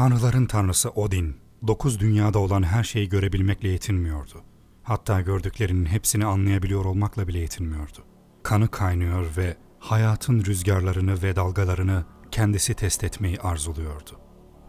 Tanrıların tanrısı Odin, dokuz dünyada olan her şeyi görebilmekle yetinmiyordu. Hatta gördüklerinin hepsini anlayabiliyor olmakla bile yetinmiyordu. Kanı kaynıyor ve hayatın rüzgarlarını ve dalgalarını kendisi test etmeyi arzuluyordu.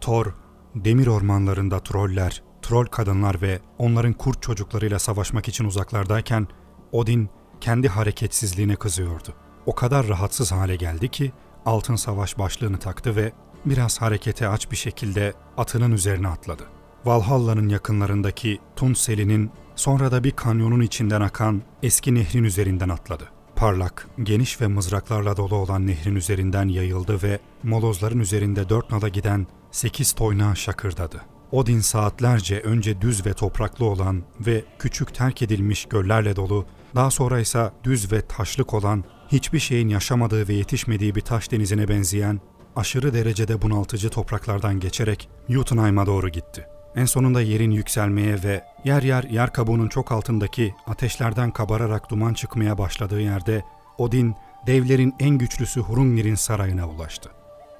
Thor, demir ormanlarında troller, troll kadınlar ve onların kurt çocuklarıyla savaşmak için uzaklardayken Odin kendi hareketsizliğine kızıyordu. O kadar rahatsız hale geldi ki altın savaş başlığını taktı ve biraz harekete aç bir şekilde atının üzerine atladı. Valhalla'nın yakınlarındaki Tunsel'inin sonra da bir kanyonun içinden akan eski nehrin üzerinden atladı. Parlak, geniş ve mızraklarla dolu olan nehrin üzerinden yayıldı ve molozların üzerinde dört nala giden sekiz toynağı şakırdadı. Odin saatlerce önce düz ve topraklı olan ve küçük terk edilmiş göllerle dolu, daha sonra ise düz ve taşlık olan, hiçbir şeyin yaşamadığı ve yetişmediği bir taş denizine benzeyen, aşırı derecede bunaltıcı topraklardan geçerek Jotunheim'a doğru gitti. En sonunda yerin yükselmeye ve yer yer yer kabuğunun çok altındaki ateşlerden kabararak duman çıkmaya başladığı yerde Odin, devlerin en güçlüsü Hrungnir'in sarayına ulaştı.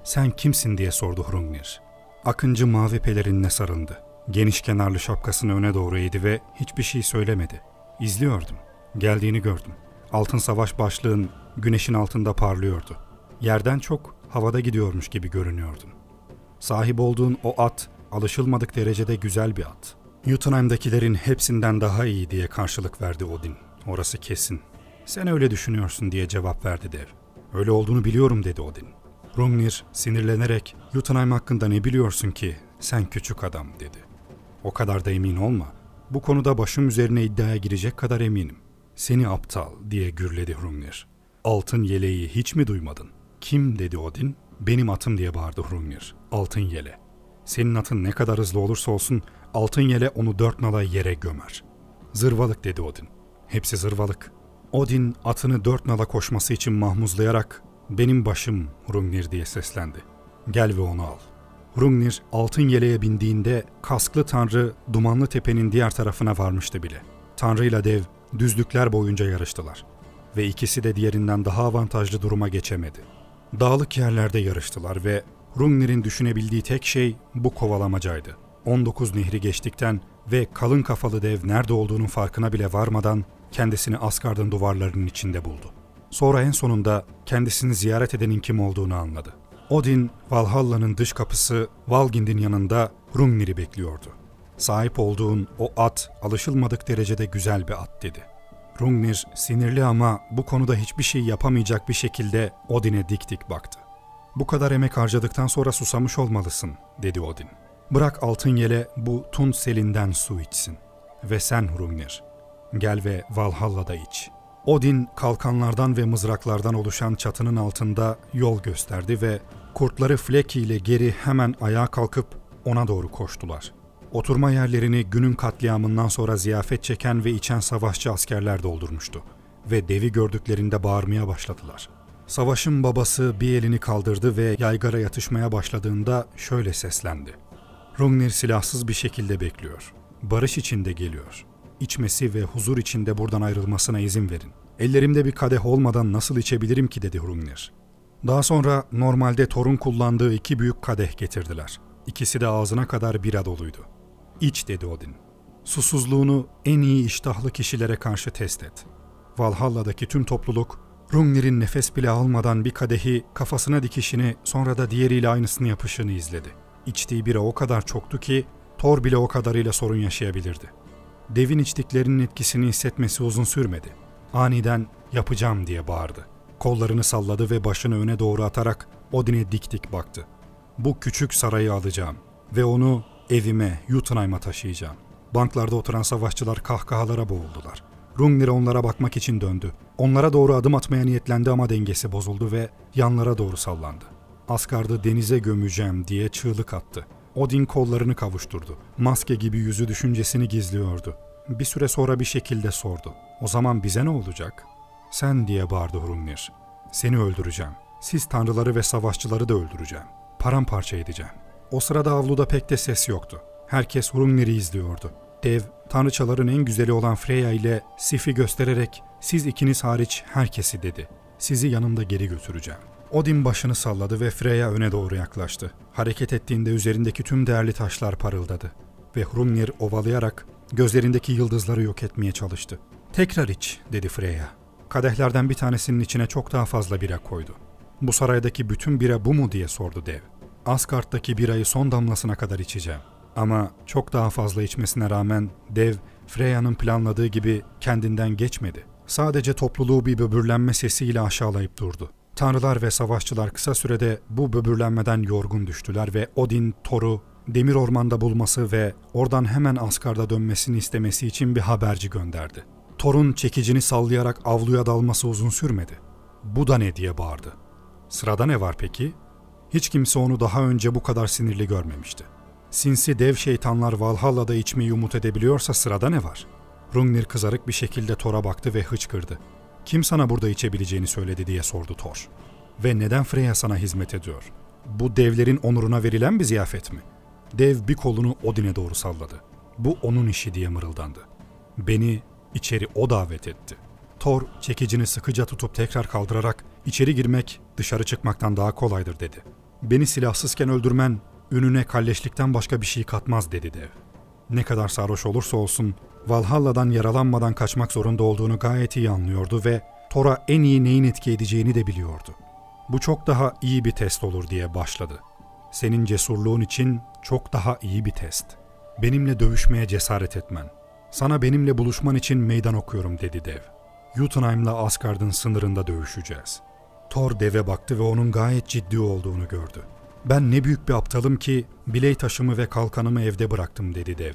Sen kimsin diye sordu Hrungnir. Akıncı mavi pelerinle sarıldı. Geniş kenarlı şapkasını öne doğru eğdi ve hiçbir şey söylemedi. İzliyordum. Geldiğini gördüm. Altın savaş başlığın güneşin altında parlıyordu. Yerden çok havada gidiyormuş gibi görünüyordun. Sahip olduğun o at alışılmadık derecede güzel bir at. Jotunheim'dakilerin hepsinden daha iyi diye karşılık verdi Odin. Orası kesin. Sen öyle düşünüyorsun diye cevap verdi dev. Öyle olduğunu biliyorum dedi Odin. Rumnir sinirlenerek Jotunheim hakkında ne biliyorsun ki sen küçük adam dedi. O kadar da emin olma. Bu konuda başım üzerine iddiaya girecek kadar eminim. Seni aptal diye gürledi Hrungnir. Altın yeleği hiç mi duymadın? Kim dedi Odin? Benim atım diye bağırdı Hrungnir. Altın yele. Senin atın ne kadar hızlı olursa olsun altın yele onu dört nala yere gömer. Zırvalık dedi Odin. Hepsi zırvalık. Odin atını dört nala koşması için mahmuzlayarak benim başım Hrungnir diye seslendi. Gel ve onu al. Hrungnir altın yeleğe bindiğinde kasklı tanrı dumanlı tepenin diğer tarafına varmıştı bile. Tanrı ile dev düzlükler boyunca yarıştılar ve ikisi de diğerinden daha avantajlı duruma geçemedi. Dağlık yerlerde yarıştılar ve Hrungnir'in düşünebildiği tek şey bu kovalamacaydı. 19 nehri geçtikten ve kalın kafalı dev nerede olduğunun farkına bile varmadan kendisini Asgard'ın duvarlarının içinde buldu. Sonra en sonunda kendisini ziyaret edenin kim olduğunu anladı. Odin, Valhalla'nın dış kapısı Valgind'in yanında Hrungnir'i bekliyordu. Sahip olduğun o at alışılmadık derecede güzel bir at dedi. Hrungnir sinirli ama bu konuda hiçbir şey yapamayacak bir şekilde Odin'e dik dik baktı. Bu kadar emek harcadıktan sonra susamış olmalısın, dedi Odin. Bırak altın yele bu Tun selinden su içsin. Ve sen Hrungnir, gel ve Valhalla'da iç. Odin kalkanlardan ve mızraklardan oluşan çatının altında yol gösterdi ve kurtları Fleki ile geri hemen ayağa kalkıp ona doğru koştular. Oturma yerlerini günün katliamından sonra ziyafet çeken ve içen savaşçı askerler doldurmuştu ve devi gördüklerinde bağırmaya başladılar.'' Savaşın babası bir elini kaldırdı ve yaygara yatışmaya başladığında şöyle seslendi. Rungnir silahsız bir şekilde bekliyor. Barış içinde geliyor. İçmesi ve huzur içinde buradan ayrılmasına izin verin. Ellerimde bir kadeh olmadan nasıl içebilirim ki dedi Hrungnir. Daha sonra normalde Thor'un kullandığı iki büyük kadeh getirdiler. İkisi de ağzına kadar bira doluydu. İç dedi Odin. Susuzluğunu en iyi iştahlı kişilere karşı test et. Valhalla'daki tüm topluluk Rungnir'in nefes bile almadan bir kadehi kafasına dikişini sonra da diğeriyle aynısını yapışını izledi. İçtiği bira o kadar çoktu ki Thor bile o kadarıyla sorun yaşayabilirdi. Devin içtiklerinin etkisini hissetmesi uzun sürmedi. Aniden yapacağım diye bağırdı. Kollarını salladı ve başını öne doğru atarak Odin'e dik dik baktı. Bu küçük sarayı alacağım ve onu evime, Jotunheim'a taşıyacağım. Banklarda oturan savaşçılar kahkahalara boğuldular. Rungnir onlara bakmak için döndü. Onlara doğru adım atmaya niyetlendi ama dengesi bozuldu ve yanlara doğru sallandı. Asgard'ı denize gömeceğim diye çığlık attı. Odin kollarını kavuşturdu. Maske gibi yüzü düşüncesini gizliyordu. Bir süre sonra bir şekilde sordu. O zaman bize ne olacak? Sen diye bağırdı Hrungnir. Seni öldüreceğim. Siz tanrıları ve savaşçıları da öldüreceğim. Paramparça edeceğim. O sırada avluda pek de ses yoktu. Herkes Hrungnir'i izliyordu. Dev, tanrıçaların en güzeli olan Freya ile Sif'i göstererek siz ikiniz hariç herkesi dedi. Sizi yanımda geri götüreceğim. Odin başını salladı ve Freya öne doğru yaklaştı. Hareket ettiğinde üzerindeki tüm değerli taşlar parıldadı. Ve Hrungnir ovalayarak gözlerindeki yıldızları yok etmeye çalıştı. Tekrar iç, dedi Freya. Kadehlerden bir tanesinin içine çok daha fazla bira koydu. Bu saraydaki bütün bira bu mu diye sordu dev. Asgard'daki birayı son damlasına kadar içeceğim. Ama çok daha fazla içmesine rağmen dev Freya'nın planladığı gibi kendinden geçmedi. Sadece topluluğu bir böbürlenme sesiyle aşağılayıp durdu. Tanrılar ve savaşçılar kısa sürede bu böbürlenmeden yorgun düştüler ve Odin, Thor'u demir ormanda bulması ve oradan hemen Asgard'a dönmesini istemesi için bir haberci gönderdi. Thor'un çekicini sallayarak avluya dalması uzun sürmedi. Bu da ne diye bağırdı. Sırada ne var peki? Hiç kimse onu daha önce bu kadar sinirli görmemişti. Sinsi dev şeytanlar Valhalla'da içmeyi umut edebiliyorsa sırada ne var? Rungnir kızarık bir şekilde Thor'a baktı ve hıçkırdı. Kim sana burada içebileceğini söyledi diye sordu Thor. Ve neden Freya sana hizmet ediyor? Bu devlerin onuruna verilen bir ziyafet mi? Dev bir kolunu Odin'e doğru salladı. Bu onun işi diye mırıldandı. Beni içeri o davet etti. Thor çekicini sıkıca tutup tekrar kaldırarak içeri girmek dışarı çıkmaktan daha kolaydır dedi. Beni silahsızken öldürmen ününe kalleşlikten başka bir şey katmaz dedi dev. Ne kadar sarhoş olursa olsun Valhalla'dan yaralanmadan kaçmak zorunda olduğunu gayet iyi anlıyordu ve Thor'a en iyi neyin etki edeceğini de biliyordu. Bu çok daha iyi bir test olur diye başladı. Senin cesurluğun için çok daha iyi bir test. Benimle dövüşmeye cesaret etmen. Sana benimle buluşman için meydan okuyorum dedi dev. Jotunheim'la Asgard'ın sınırında dövüşeceğiz. Thor deve baktı ve onun gayet ciddi olduğunu gördü. Ben ne büyük bir aptalım ki biley taşımı ve kalkanımı evde bıraktım dedi dev.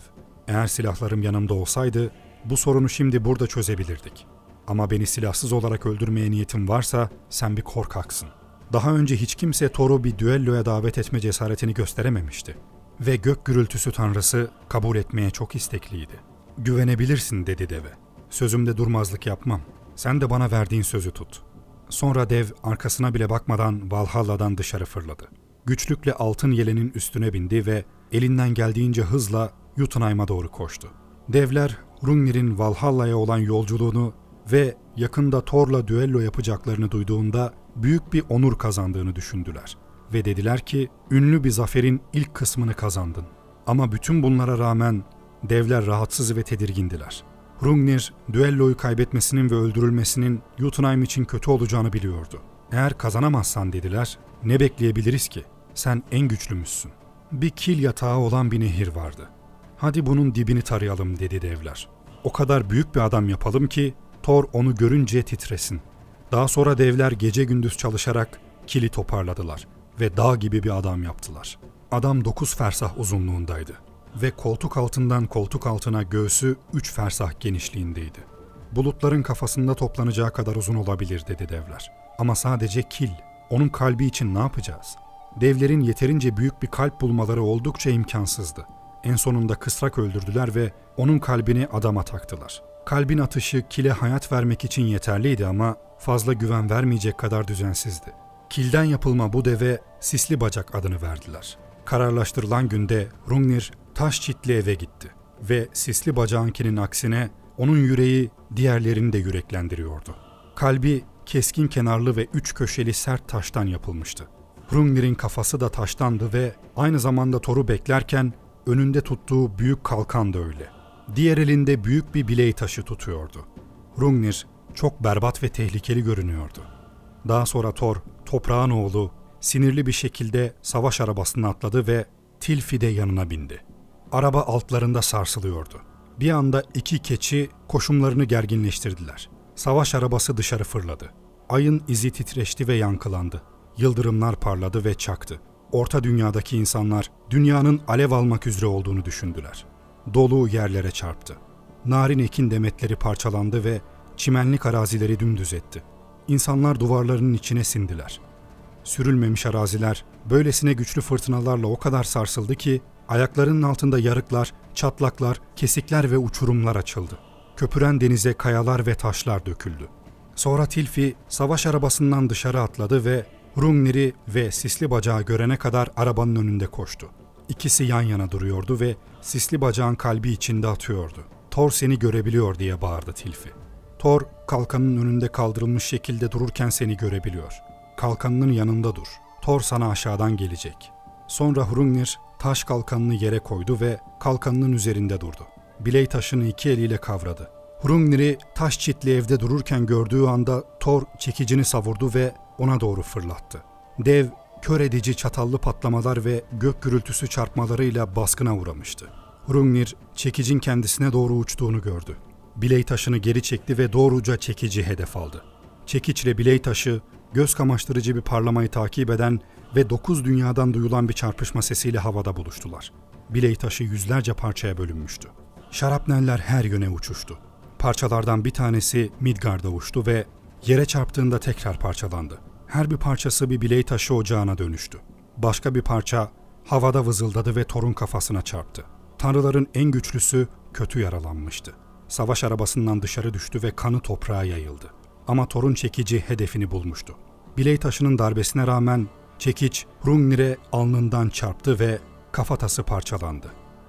Eğer silahlarım yanımda olsaydı bu sorunu şimdi burada çözebilirdik. Ama beni silahsız olarak öldürmeye niyetin varsa sen bir korkaksın. Daha önce hiç kimse Thor'u bir düelloya davet etme cesaretini gösterememişti. Ve gök gürültüsü tanrısı kabul etmeye çok istekliydi. Güvenebilirsin dedi deve. Sözümde durmazlık yapmam. Sen de bana verdiğin sözü tut. Sonra dev arkasına bile bakmadan Valhalla'dan dışarı fırladı. Güçlükle altın yelenin üstüne bindi ve elinden geldiğince hızla Jotunheim'a doğru koştu. Devler Hrungnir'in Valhalla'ya olan yolculuğunu ve yakında Thor'la düello yapacaklarını duyduğunda büyük bir onur kazandığını düşündüler. Ve dediler ki ünlü bir zaferin ilk kısmını kazandın. Ama bütün bunlara rağmen devler rahatsız ve tedirgindiler. Hrungnir, düelloyu kaybetmesinin ve öldürülmesinin Jotunheim için kötü olacağını biliyordu. Eğer kazanamazsan dediler, ne bekleyebiliriz ki? Sen en güçlümüzsün. Bir kil yatağı olan bir nehir vardı. Hadi bunun dibini tarayalım dedi devler. O kadar büyük bir adam yapalım ki Thor onu görünce titresin. Daha sonra devler gece gündüz çalışarak kili toparladılar ve dağ gibi bir adam yaptılar. Adam dokuz fersah uzunluğundaydı ve koltuk altından koltuk altına göğsü üç fersah genişliğindeydi. Bulutların kafasında toplanacağı kadar uzun olabilir dedi devler. Ama sadece kil, onun kalbi için ne yapacağız? Devlerin yeterince büyük bir kalp bulmaları oldukça imkansızdı. En sonunda kısrak öldürdüler ve onun kalbini adama taktılar. Kalbin atışı kile hayat vermek için yeterliydi ama fazla güven vermeyecek kadar düzensizdi. Kilden yapılma bu deve sisli bacak adını verdiler. Kararlaştırılan günde Rungnir taş çitli eve gitti ve sisli bacağınkinin aksine onun yüreği diğerlerini de yüreklendiriyordu. Kalbi keskin kenarlı ve üç köşeli sert taştan yapılmıştı. Hrungnir'in kafası da taştandı ve aynı zamanda Thor'u beklerken önünde tuttuğu büyük kalkan da öyle. Diğer elinde büyük bir biley taşı tutuyordu. Hrungnir çok berbat ve tehlikeli görünüyordu. Daha sonra Thor, toprağın oğlu, sinirli bir şekilde savaş arabasına atladı ve Tilfi de yanına bindi. Araba altlarında sarsılıyordu. Bir anda iki keçi koşumlarını gerginleştirdiler. Savaş arabası dışarı fırladı. Ayın izi titreşti ve yankılandı. Yıldırımlar parladı ve çaktı. Orta dünyadaki insanlar dünyanın alev almak üzere olduğunu düşündüler. Dolu yerlere çarptı. Narin ekin demetleri parçalandı ve çimenlik arazileri dümdüz etti. İnsanlar duvarlarının içine sindiler. Sürülmemiş araziler böylesine güçlü fırtınalarla o kadar sarsıldı ki ayaklarının altında yarıklar, çatlaklar, kesikler ve uçurumlar açıldı. Köpüren denize kayalar ve taşlar döküldü. Sonra Tilfi savaş arabasından dışarı atladı ve Hrungnir'i ve sisli bacağı görene kadar arabanın önünde koştu. İkisi yan yana duruyordu ve sisli bacağın kalbi içinde atıyordu. Thor seni görebiliyor diye bağırdı Tilfi. Thor kalkanın önünde kaldırılmış şekilde dururken seni görebiliyor. Kalkanının yanında dur. Thor sana aşağıdan gelecek. Sonra Hrungnir taş kalkanını yere koydu ve kalkanının üzerinde durdu. Biley taşını iki eliyle kavradı. Hrungnir'i taş çitli evde dururken gördüğü anda Thor çekicini savurdu ve ona doğru fırlattı. Dev kör edici çatallı patlamalar ve gök gürültüsü çarpmalarıyla baskına uğramıştı. Hrungnir çekicin kendisine doğru uçtuğunu gördü. Biley taşını geri çekti ve doğruca çekici hedef aldı. Çekiçle biley taşı göz kamaştırıcı bir parlamayı takip eden ve dokuz dünyadan duyulan bir çarpışma sesiyle havada buluştular. Biley taşı yüzlerce parçaya bölünmüştü. Şarapneller her yöne uçuştu. Parçalardan bir tanesi Midgard'a uçtu ve yere çarptığında tekrar parçalandı. Her bir parçası bir biley taşı ocağına dönüştü. Başka bir parça havada vızıldadı ve Thor'un kafasına çarptı. Tanrıların en güçlüsü kötü yaralanmıştı. Savaş arabasından dışarı düştü ve kanı toprağa yayıldı. Ama Thor'un çekici hedefini bulmuştu. Biley taşının darbesine rağmen çekiç Hrungnir'e alnından çarptı ve kafatası parçalandı.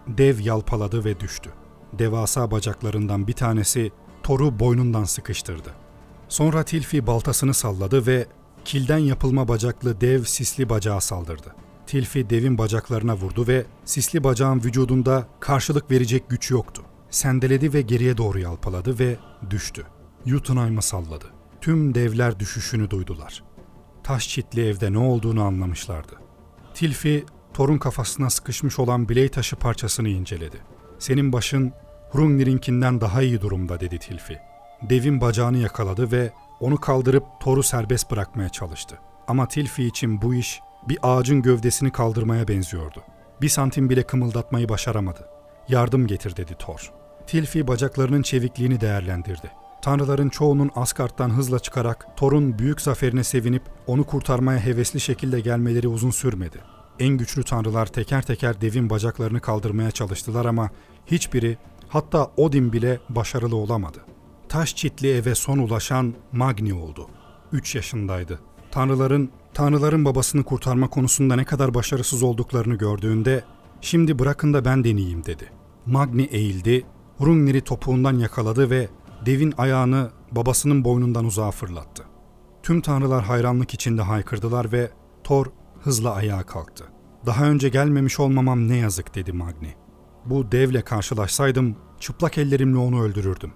Dev yalpaladı ve düştü. Devasa bacaklarından bir tanesi Thor'u boynundan sıkıştırdı. Sonra Tilfi baltasını salladı ve kilden yapılma bacaklı dev sisli bacağa saldırdı. Tilfi devin bacaklarına vurdu ve sisli bacağın vücudunda karşılık verecek güç yoktu. Sendeledi ve geriye doğru yalpaladı ve düştü. Jotunheim'ı salladı. Tüm devler düşüşünü duydular. Taş çitli evde ne olduğunu anlamışlardı. Tilfi, Thor'un kafasına sıkışmış olan biley taşı parçasını inceledi. Senin başın Hrungnir'inkinden daha iyi durumda dedi Tilfi. Devin bacağını yakaladı ve onu kaldırıp Thor'u serbest bırakmaya çalıştı. Ama Tilfi için bu iş bir ağacın gövdesini kaldırmaya benziyordu. Bir santim bile kımıldatmayı başaramadı. Yardım getir dedi Thor. Tilfi bacaklarının çevikliğini değerlendirdi. Tanrıların çoğunun Asgard'dan hızla çıkarak Thor'un büyük zaferine sevinip onu kurtarmaya hevesli şekilde gelmeleri uzun sürmedi. En güçlü tanrılar teker teker devin bacaklarını kaldırmaya çalıştılar ama hiçbiri hatta Odin bile başarılı olamadı. Taş çitli eve son ulaşan Magni oldu. 3 yaşındaydı. Tanrıların Tanrıların babasını kurtarma konusunda ne kadar başarısız olduklarını gördüğünde "Şimdi bırakın da ben deneyeyim." dedi. Magni eğildi, Hrungnir'i topuğundan yakaladı ve devin ayağını babasının boynundan uzağa fırlattı. Tüm tanrılar hayranlık içinde haykırdılar ve Thor hızla ayağa kalktı. Daha önce gelmemiş olmamam ne yazık dedi Magni. Bu devle karşılaşsaydım çıplak ellerimle onu öldürürdüm.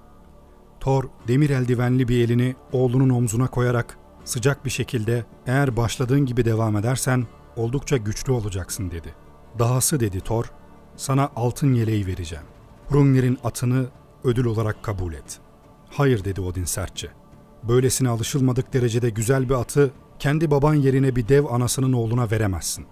Thor demir eldivenli bir elini oğlunun omzuna koyarak sıcak bir şekilde eğer başladığın gibi devam edersen oldukça güçlü olacaksın dedi. Dahası dedi Thor, sana altın yeleği vereceğim. Hrungnir'in atını ödül olarak kabul et. Hayır dedi Odin sertçe. Böylesine alışılmadık derecede güzel bir atı kendi baban yerine bir dev anasının oğluna veremezsin.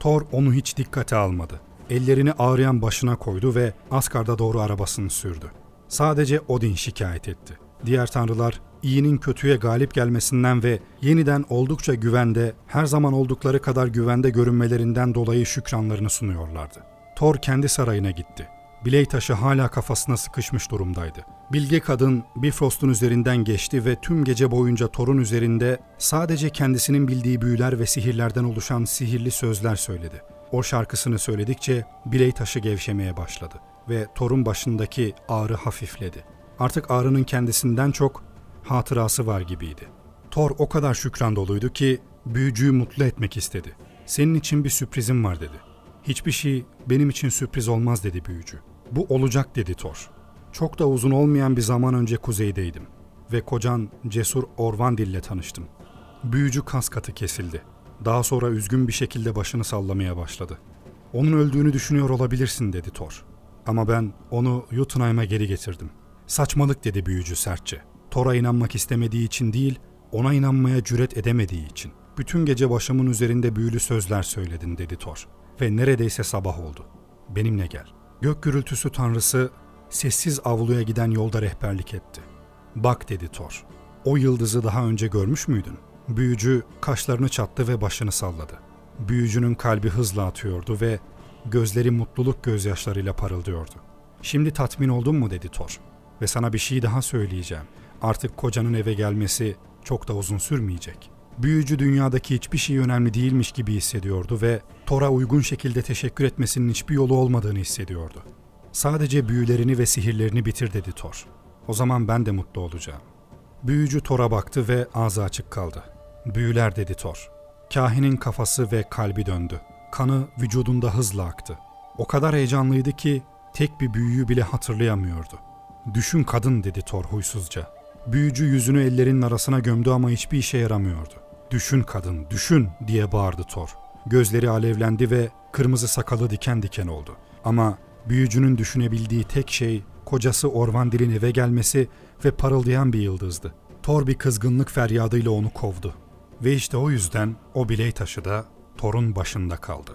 Thor onu hiç dikkate almadı. Ellerini ağrıyan başına koydu ve Asgard'a doğru arabasını sürdü. Sadece Odin şikayet etti. Diğer tanrılar iyinin kötüye galip gelmesinden ve yeniden oldukça güvende, her zaman oldukları kadar güvende görünmelerinden dolayı şükranlarını sunuyorlardı. Thor kendi sarayına gitti. Biley taşı hala kafasına sıkışmış durumdaydı. Bilge kadın Bifrost'un üzerinden geçti ve tüm gece boyunca Thor'un üzerinde sadece kendisinin bildiği büyüler ve sihirlerden oluşan sihirli sözler söyledi. O şarkısını söyledikçe biley taşı gevşemeye başladı ve Thor'un başındaki ağrı hafifledi. Artık ağrının kendisinden çok hatırası var gibiydi. Thor o kadar şükran doluydu ki büyücüyü mutlu etmek istedi. Senin için bir sürprizim var dedi. Hiçbir şey benim için sürpriz olmaz dedi büyücü. Bu olacak dedi Thor. Çok da uzun olmayan bir zaman önce kuzeydeydim ve kocan cesur Orvandil ile tanıştım. Büyücü kas katı kesildi. Daha sonra üzgün bir şekilde başını sallamaya başladı. Onun öldüğünü düşünüyor olabilirsin dedi Thor. Ama ben onu Jotunheim'a geri getirdim. Saçmalık dedi büyücü sertçe. Thor'a inanmak istemediği için değil, ona inanmaya cüret edemediği için. Bütün gece başımın üzerinde büyülü sözler söyledin dedi Thor. Ve neredeyse sabah oldu. Benimle gel. Gök gürültüsü tanrısı sessiz avluya giden yolda rehberlik etti. Bak dedi Thor. O yıldızı daha önce görmüş müydün? Büyücü kaşlarını çattı ve başını salladı. Büyücünün kalbi hızla atıyordu ve gözleri mutluluk gözyaşlarıyla parıldıyordu. Şimdi tatmin oldun mu dedi Thor. Ve sana bir şey daha söyleyeceğim. Artık kocanın eve gelmesi çok da uzun sürmeyecek. Büyücü dünyadaki hiçbir şey önemli değilmiş gibi hissediyordu ve Thor'a uygun şekilde teşekkür etmesinin hiçbir yolu olmadığını hissediyordu. Sadece büyülerini ve sihirlerini bitir dedi Thor. O zaman ben de mutlu olacağım. Büyücü Thor'a baktı ve ağzı açık kaldı. Büyüler dedi Thor. Kahinin kafası ve kalbi döndü. Kanı vücudunda hızla aktı. O kadar heyecanlıydı ki tek bir büyüyü bile hatırlayamıyordu. Düşün kadın dedi Thor huysuzca. Büyücü yüzünü ellerinin arasına gömdü ama hiçbir işe yaramıyordu. Düşün kadın, düşün diye bağırdı Thor. Gözleri alevlendi ve kırmızı sakalı diken diken oldu. Ama büyücünün düşünebildiği tek şey kocası Orvandil'in eve gelmesi ve parıldayan bir yıldızdı. Thor bir kızgınlık feryadıyla onu kovdu. Ve işte o yüzden o biley taşı da Thor'un başında kaldı.